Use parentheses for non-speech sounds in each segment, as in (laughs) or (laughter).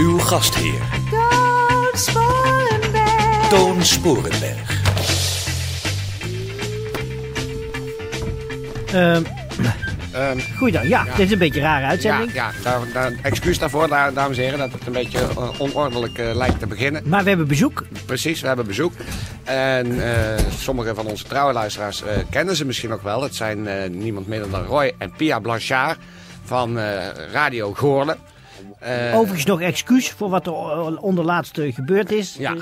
Uw gastheer, Toon Sporenberg. Toon Sporenberg. Ehm Ehm, goeiedag. Ja, dit is een beetje een rare ja, uitzending. ja daar, daar, excuus daarvoor, da- dames en heren, dat het een beetje eh, onordelijk eh, lijkt te beginnen. Maar we hebben bezoek. Precies, we hebben bezoek. En eh, sommige van onze trouwe luisteraars eh, kennen ze misschien nog wel. Het zijn eh, niemand minder dan Roy en Pia Blanchard van eh, Radio Goorlen. Eh, Overigens nog excuus voor wat er onderlaatst gebeurd is. Ja.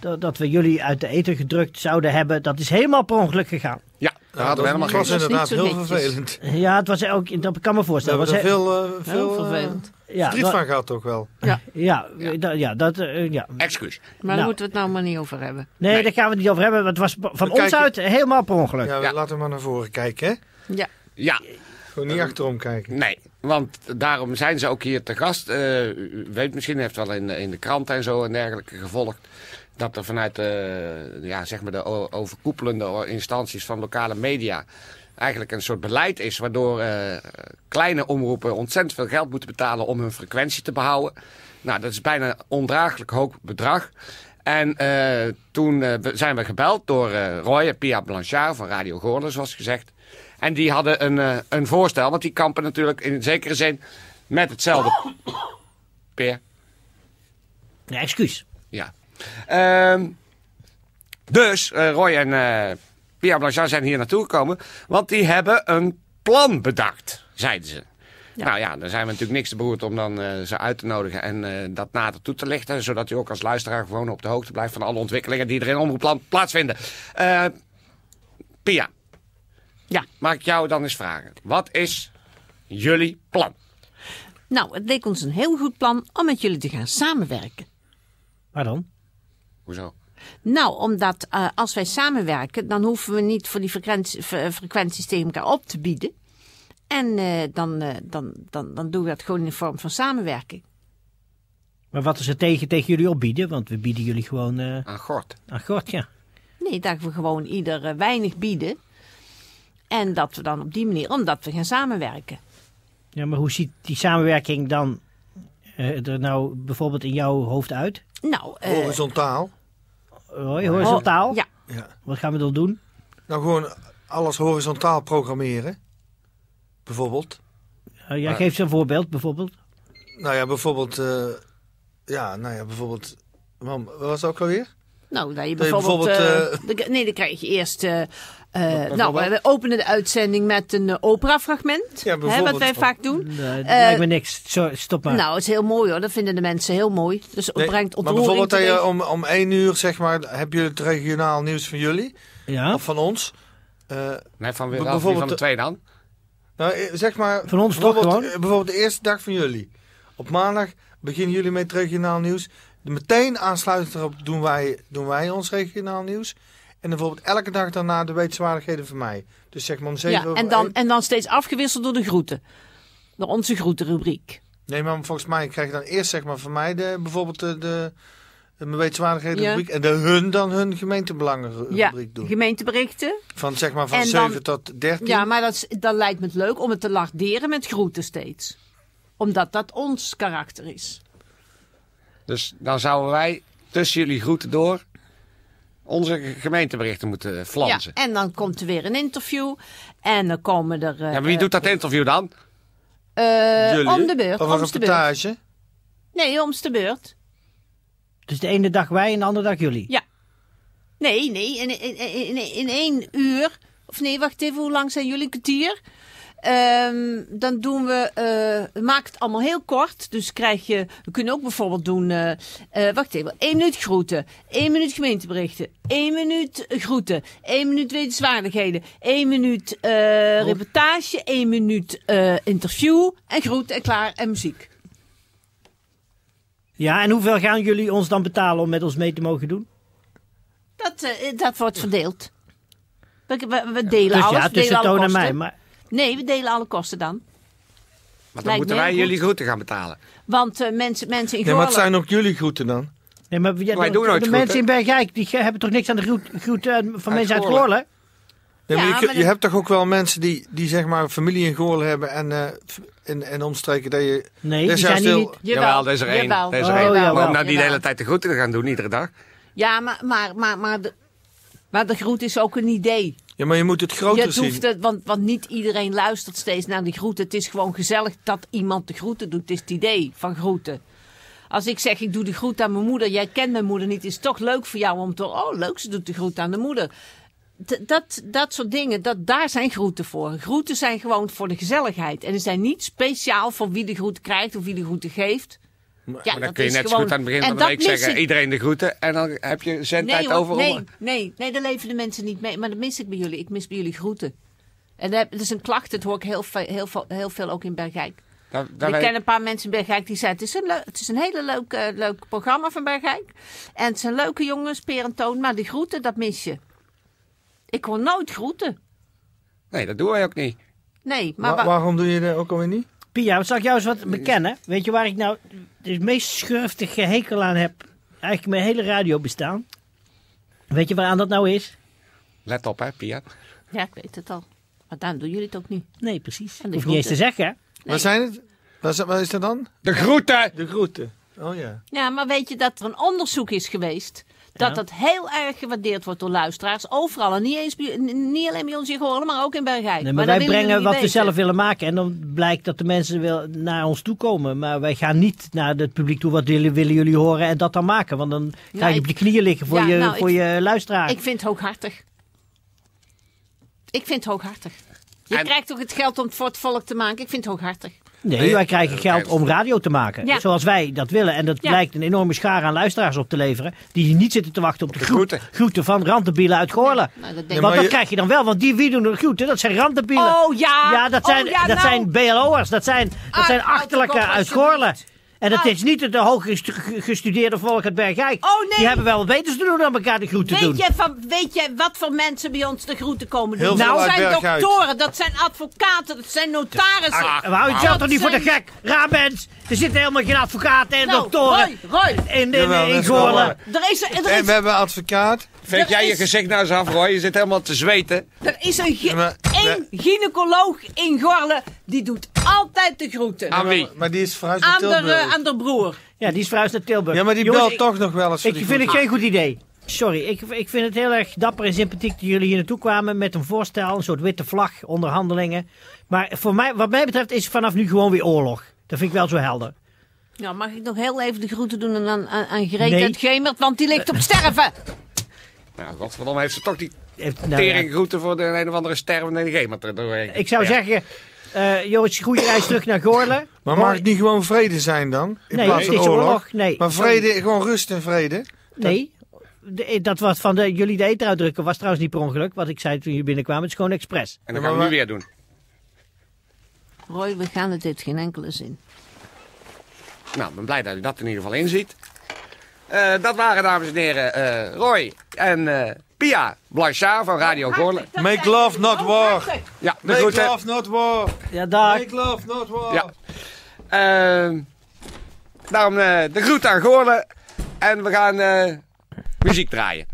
Dat, dat we jullie uit de eten gedrukt zouden hebben. Dat is helemaal per ongeluk gegaan. Ja, daar hadden we helemaal Het was geen... inderdaad heel netjes. vervelend. Ja, het was ook, dat kan me voorstellen. er Was veel, eh, Heel veel eh, vervelend. ja, dat- van gehad toch wel. ja, ja, dat- ja, dat, ja. Excuus. Maar Nou. daar moeten we het nou maar niet over hebben. Nee, Nee. daar gaan we het niet over hebben. want Het was van We ons kijken- uit helemaal per ongeluk. Ja, Ja. laten we maar naar voren kijken, hè? Ja. Ja, Gewoon niet achterom kijken. nee. Want daarom zijn ze ook hier te gast. Eh, u weet misschien, heeft wel in, in de krant en zo en dergelijke gevolgd. Dat er vanuit de, ja, zeg maar de overkoepelende instanties van lokale media eigenlijk een soort beleid is. Waardoor eh, kleine omroepen ontzettend veel geld moeten betalen om hun frequentie te behouden. Nou, dat is bijna een ondraaglijk hoog bedrag. En eh, toen zijn we gebeld door Roy Pia Blanchard van Radio Goorlen, zoals gezegd. En die hadden een, eh, een voorstel, want die kampen natuurlijk in zekere zin met hetzelfde. (coughs) Peer, Nee, excuus. ja. Ehm, dus eh, Roy en eh, Pia Blanchard zijn hier naartoe gekomen, want die hebben een plan bedacht, zeiden ze. Nou ja, dan zijn we natuurlijk niks te beroerd om dan eh, ze uit te nodigen en eh, dat nader toe te lichten. Zodat u ook als luisteraar gewoon op de hoogte blijft van alle ontwikkelingen die er in Omroepland plaatsvinden. Eh, Pia. Ja. Mag ik jou dan eens vragen. Wat is jullie plan? Nou, het leek ons een heel goed plan om met jullie te gaan samenwerken. Waar dan? Hoezo? Nou, omdat eh, als wij samenwerken, dan hoeven we niet voor die frequentie, fre- frequenties tegen elkaar op te bieden. En eh, dan, eh, dan, dan, dan doen we dat gewoon in de vorm van samenwerking. Maar wat is er tegen, tegen jullie opbieden? Want we bieden jullie gewoon eh Aan Gort. aan gort, ja. Nee, dat we gewoon ieder eh, weinig bieden. En dat we dan op die manier, omdat we gaan samenwerken. Ja, maar hoe ziet die samenwerking dan eh, er nou bijvoorbeeld in jouw hoofd uit? Nou, eh, Horizontaal. Hoi, horizontaal? Ja, Ja. Wat gaan we dan doen? Nou, gewoon alles horizontaal programmeren. Bijvoorbeeld. Uh, jij Maar- geeft een voorbeeld, bijvoorbeeld. Nou ja, bijvoorbeeld... eh, ja, nou ja, bijvoorbeeld... Mam, wat was dat ook alweer? Nou, dat je Dat je bijvoorbeeld. eh, de- nee, dan krijg je eerst. eh, eh, nou, we openen de uitzending met een eh, operafragment. Ja, hè, wat wij vaak doen. Nee, dat Eh, lijkt me niks. Zo, stop maar. Nou, het is heel mooi hoor. Dat vinden de mensen heel mooi. Dus het Nee, brengt maar ontroering bijvoorbeeld dat je om, om één uur, zeg maar, heb je het regionaal nieuws van jullie. ja? Of van ons. Eh, Nee, van bijvoorbeeld van de twee dan? nou, eh, zeg maar... Van ons toch bijvoorbeeld, gewoon? eh, Bijvoorbeeld de eerste dag van jullie. Op maandag beginnen jullie met het regionaal nieuws. Meteen aansluitend erop doen wij, doen wij ons regionaal nieuws. En bijvoorbeeld elke dag daarna de wetenswaardigheden van mij. Dus zeg maar om zeven Ja, en dan, één- en dan steeds afgewisseld door de groeten. Door onze groetenrubriek. Nee, maar volgens mij krijg je dan eerst zeg maar van mij de, bijvoorbeeld de, de, mijn Ja. En de hun dan hun gemeentebelangen ru- Ja, doen. gemeenteberichten. Van zeg maar van En dan- 7 tot 13. Ja, maar dat, is- dat lijkt me het leuk om het te larderen met groeten steeds. Omdat dat ons karakter is. Dus dan zouden wij tussen jullie groeten door onze gemeenteberichten moeten flansen. Ja, en dan komt er weer een interview. En dan komen er... eh, Ja, maar wie doet dat interview dan? eh, Jullie? om de beurt. Of een Om de beurt. reportage. Nee, om de beurt. Dus de ene dag wij en de andere dag jullie. Ja. Nee, nee, in, in, in, in één uur. Of nee, wacht even, hoe lang zijn jullie? Een kwartier. Ehm, dan doen we, eh maak het allemaal heel kort. Dus krijg je, we kunnen ook bijvoorbeeld doen, eh, wacht even, één minuut groeten, één minuut gemeenteberichten, één minuut groeten, één minuut wetenswaardigheden, één minuut reportage, één minuut interview en groeten en klaar en muziek. Ja, en hoeveel gaan jullie ons dan betalen om met ons mee te mogen doen? Dat, dat wordt verdeeld. We, we, we delen Dus alles. ja, tussen Toon en mij. Maar Nee, we delen alle kosten dan. Maar dan Lijkt moeten wij jullie groeten gaan betalen. Want eh, mensen, mensen in Nee, maar het Goorlen- zijn ook jullie groeten dan. Nee, maar ja, Wij de, doen nooit de mensen in Bergijk die ge- hebben toch niks aan de groet, groet eh, van mensen uit Goorlen. Goorlen? Nee, maar Ja, je, kun- maar je dat- hebt toch ook wel mensen die, die zeg maar familie in Goorlen hebben en, eh, f- en omstreken dat je... Nee, dat die is zijn hier niet. Jawel, er is er één. jawel. Er is er Oh, één. jawel. Maar om nou die de Jawel. hele tijd de groeten te gaan doen, iedere dag. Ja, maar, maar, maar, maar, de, maar de groet is ook een idee. Ja, maar je moet het groter Je zien. hoeft het, want, want niet iedereen luistert steeds naar die groeten. Het is gewoon gezellig dat iemand de groeten doet. Het is het idee van groeten. Als ik zeg, ik doe de groet aan mijn moeder. Jij kent mijn moeder niet. Is het toch leuk voor jou om te... Oh, leuk, ze doet de groet aan de moeder. Dat, dat soort dingen, dat, daar zijn groeten voor. Groeten zijn gewoon voor de gezelligheid. En ze zijn niet speciaal voor wie de groeten krijgt of wie de groeten geeft. Ja, Maar dan dat kun je net zo gewoon- goed aan het begin en van de week zeggen, ik. iedereen de groeten. En dan heb je zendtijd hoor, over. nee, om- nee, nee, daar leven de mensen niet mee. Maar dat mis ik bij jullie. Ik mis bij jullie groeten. En dat is een klacht, dat hoor ik heel, veel- heel, veel- heel veel ook in Bergijk. Daar- daar ik ken een paar mensen in Bergijk die zeiden: het is een, het is een hele leuk, eh, leuk programma van Bergijk. En het zijn leuke jongens, peer en toon, maar die groeten, dat mis je. Ik hoor nooit groeten. Nee, dat doen wij ook niet. Nee, maar Wa- wa- waarom doe je dat ook alweer niet? Pia, zal ik jou eens wat bekennen? Weet je waar ik nou het meest schurftige hekel aan heb? Eigenlijk mijn hele radio bestaan. Weet je waaraan dat nou is? Let op, hè, Pia. ja, ik weet het al. Maar daarom doen jullie het ook niet. Nee, precies. En Hoef niet eens te zeggen. hè? Wat zijn het? Wat is, wat is dat dan? De groeten! De groeten. Oh ja. Ja, maar weet je dat er een onderzoek is geweest. Dat Ja. dat heel erg gewaardeerd wordt door luisteraars. Overal. En niet, eens niet alleen bij ons in Goorlen, maar ook in Bergijk. Nee, maar, wij brengen wat we zelf willen maken. En dan blijkt dat de mensen wil, naar ons toe komen. Maar wij gaan niet naar het publiek toe. Wat willen, willen jullie horen en dat dan maken? Want dan ga je op je knieën liggen voor, Ja, je, nou, voor ik- je luisteraar. Ik vind het hooghartig. Ik vind het hooghartig. Je En- krijgt toch het geld om het voor het volk te maken? Ik vind het hooghartig. Nee, wij krijgen eh, geld om radio te maken. Ja. Zoals wij dat willen. En dat Ja. blijkt een enorme schare aan luisteraars op te leveren. Die niet zitten te wachten op de, de groet- groeten. groeten van randenbielen uit Goorlen. Nou, dat. Want maar dat je- krijg je dan wel. Want die wie doen de groeten? Dat zijn randenbielen. Oh ja! Ja, dat zijn, oh, ja, dat nou. zijn BLO'ers. Dat zijn, dat Ah, zijn achterlijke uit. Goorlen. En dat Ah. is niet het hoog gestu- ge- gestudeerde volk uit Bergijk. Oh, nee. Die hebben wel wat beters te doen dan elkaar de groeten te doen. Weet jij, van, weet jij wat voor mensen bij ons de groeten komen doen? Heel dat zijn doktoren, dat zijn advocaten, dat zijn notarissen. Ah, we houden jezelf Dat toch niet voor de gek? Raar mens. Er zitten helemaal geen advocaten en Nou, doktoren Roy, Roy. in, in, in is Goorlen. Er is, er En we hebben een advocaat. Veeg Er jij je gezicht nou eens af, Roy. Je zit helemaal te zweten. er is een, één gynaecoloog in Gorle die doet altijd de groeten. Aan wie? Maar, die is verhuisd naar Aan de, Tilburg. eh, aan de broer. Ja, die is verhuisd naar Tilburg. Ja, maar die Jongens, belt ik- toch nog wel eens voor Ik die vind het groeten. geen goed idee. Sorry, ik, ik vind het heel erg dapper en sympathiek dat jullie hier naartoe kwamen met een voorstel, een soort witte vlag, onderhandelingen. Maar voor mij, wat mij betreft is vanaf nu gewoon weer oorlog. Dat vind ik wel zo helder. Nou, mag ik nog heel even de groeten doen aan, aan, aan Greet Nee. uit Gemert, want die ligt op sterven. Nou, godverdomme heeft ze toch die Heeft- nou ja, teringgroeten voor de een of andere stervende gamer er doorheen. ik zou Ja. zeggen, eh Joris, goede reis terug naar Goorlen. Maar mag het niet gewoon vrede zijn dan? In Nee, plaats het van is oorlog? oorlog. Nee. Maar vrede, gewoon rust en vrede. Nee. De- dat wat van de, jullie de eten uitdrukken was trouwens niet per ongeluk. Wat ik zei toen jullie binnenkwamen. Het is gewoon expres. En dan gaan we maar nu weer doen. Roy, we gaan het heeft geen enkele zin. Nou, ik ben blij dat u dat in ieder geval inziet. Eh dat waren, dames en heren, eh, Roy en eh, Pia Blanchard van Radio Goorlen. Make love, not war. Ja, de Make groeten. love, not war. Ja, dag. Make love, not war. Ja. Ehm, daarom eh, de groet aan Goorlen. En we gaan eh, muziek draaien.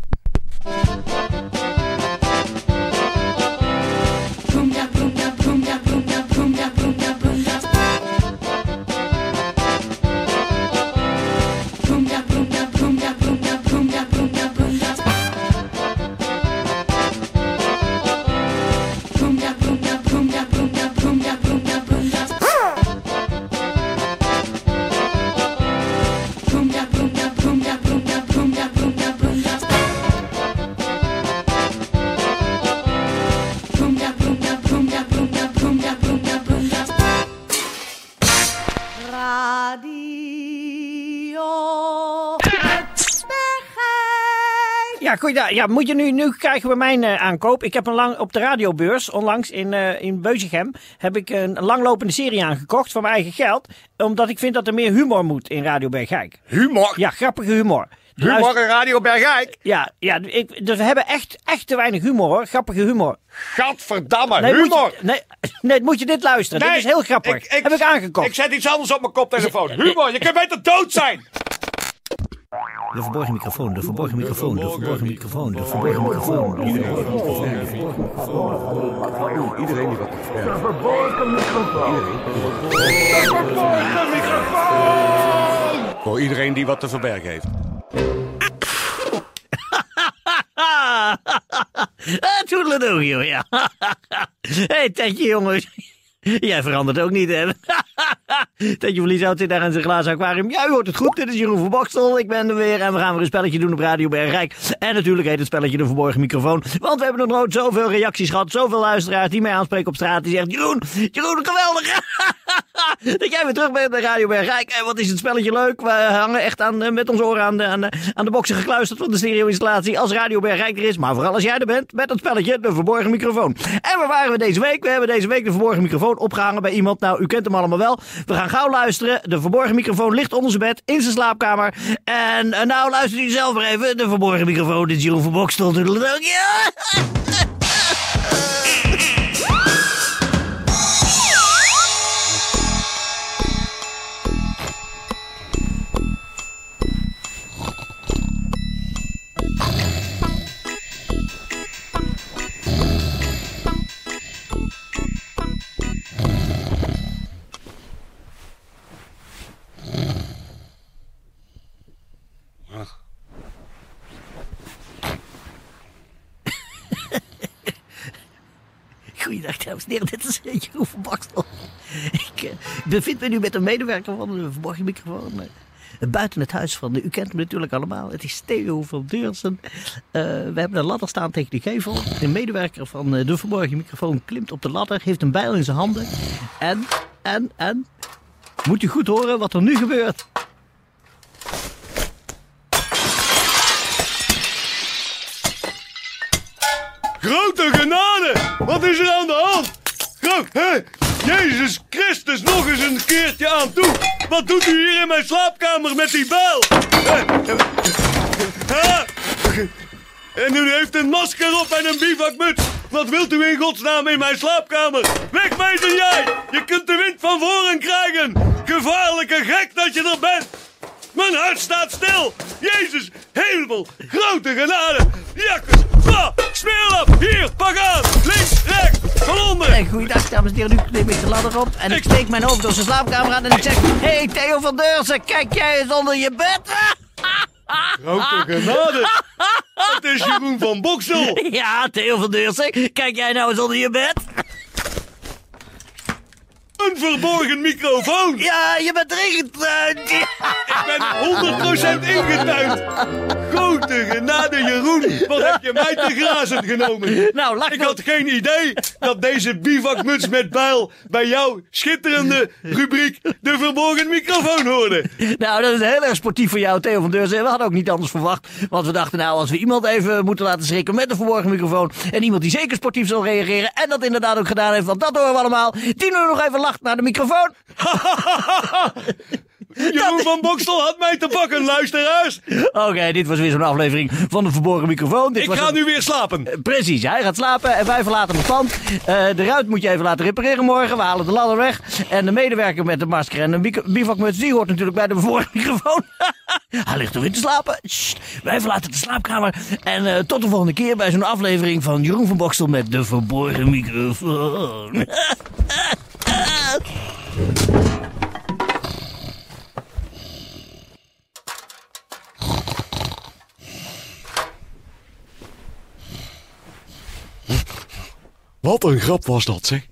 Ja, goed. Ja, moet je nu, nu krijgen we mijn eh, aankoop. Ik heb een lang op de radiobeurs, onlangs in, eh in Beuzegem, heb ik een langlopende serie aangekocht van mijn eigen geld. Omdat ik vind dat er meer humor moet in Radio Bergijk. Humor. Ja, grappige humor. Humor in Radio Bergijk. Ja, ja ik, dus we hebben echt, echt te weinig humor hoor. Grappige humor. Gadverdamme, Nee, humor. Je, nee, nee, moet je dit luisteren. dit is heel grappig. heb ik aangekocht. Ik zet iets anders op mijn koptelefoon. Humor, je kunt beter dood zijn. De verborgen microfoon, de verborgen microfoon, de verborgen microfoon, de verborgen microfoon. De verborgen microfoon, de verborgen microfoon. Iedereen die wat Voor iedereen die wat te verbergen heeft. (laughs) Toedeledoe, joh, ja. Hé, (laughs) hey, Tetje, jongens. (laughs) Jij verandert ook niet, hè? (laughs) Tetje Verlies houdt zich daar in zijn glazen aquarium. Ja, u hoort het goed. Dit is Jeroen van Bokstel. Ik ben er weer. En we gaan weer een spelletje doen op Radio Bergrijk. En natuurlijk heet het spelletje de verborgen microfoon. Want we hebben nog nooit zoveel reacties gehad. Zoveel luisteraars die mij aanspreken op straat. Die zeggen, Jeroen, Jeroen, geweldig. (laughs) (laughs) dat jij weer terug bent bij Radio Bergrijk. En wat is het spelletje leuk. We hangen echt aan, eh, met onze oren aan de, aan, de, boksen gekluisterd van de stereo-installatie. Als Radio Bergrijk er is. Maar vooral als jij er bent met het spelletje de verborgen microfoon. En waar waren we deze week? We hebben deze week de verborgen microfoon opgehangen bij iemand. Nou, u kent hem allemaal wel. We gaan gauw luisteren. De verborgen microfoon ligt onder zijn bed in zijn slaapkamer. En eh, nou, luistert u zelf maar even. De verborgen microfoon. Dit is Jeroen van Bokstel. Ja! (laughs) Goeiedag, dames en heren. Dit is eh, Jeroen van Bakstel. Ik eh, bevind me nu met een medewerker van de verborgen microfoon. eh, buiten het huis van, u kent hem natuurlijk allemaal. Het is Theo van Deursen. We hebben een ladder staan tegen de gevel. Een medewerker van de verborgen microfoon klimt op de ladder. Heeft een bijl in zijn handen. En, en, en... Moet u goed horen wat er nu gebeurt. Grote genade! Wat is er aan de hand? Groot? Jezus Christus, nog eens een keertje aan toe! Wat doet u hier in mijn slaapkamer met die bijl? En u heeft een masker op en een bivakmuts. Wat wilt u in godsnaam in mijn slaapkamer? Wegwezen jij! Je kunt de wind van voren krijgen! Gevaarlijke gek dat je er bent! Mijn hart staat stil! Jezus, hemel, grote genade! Jakkes, ah, smeerlap, hier, pak aan! Links, rechts, van onder! En goeiedag, dames en heren. Nu klim ik de ladder op. En ik steek mijn hoofd door zijn slaapkamer aan. En ik zeg... Hé, hey, Theo van Deursen. Kijk jij eens onder je bed? (laughs) Grote genade! Het is Jeroen van Boksel! Ja, Theo van Deursen. Kijk jij nou eens onder je bed? Een verborgen microfoon! Ja, je bent erin getuind. Ik ben 100% ingetuind! Genade, Jeroen! Wat heb je mij te grazen genomen? Nou, lach Ik had geen idee dat deze bivakmuts met bijl bij jouw schitterende rubriek de verborgen microfoon hoorde. Nou, dat is heel erg sportief voor jou, Theo van Deursen. We hadden ook niet anders verwacht. Want we dachten, nou, als we iemand even moeten laten schrikken met een verborgen microfoon. En iemand die zeker sportief zal reageren. En dat inderdaad ook gedaan heeft, want dat horen we allemaal. Die nu nog even lacht naar de microfoon. (laughs) (laughs) Jeroen van Bokstel had mij te pakken, (laughs) luisteraars. Oké, dit was weer zo'n aflevering van de verborgen microfoon. Dit Ik was ga een- nu weer slapen. Precies, hij gaat slapen en wij verlaten het pand. Eh, de ruit moet je even laten repareren morgen. We halen de ladder weg. En de medewerker met de masker en de bivakmuts, die hoort natuurlijk bij de vorige (laughs) microfoon. hij ligt erin te slapen. Sst, wij verlaten de slaapkamer. En eh, tot de volgende keer bij zo'n aflevering van Jeroen van Bokstel met de verborgen microfoon. Wat een grap was dat, zeg.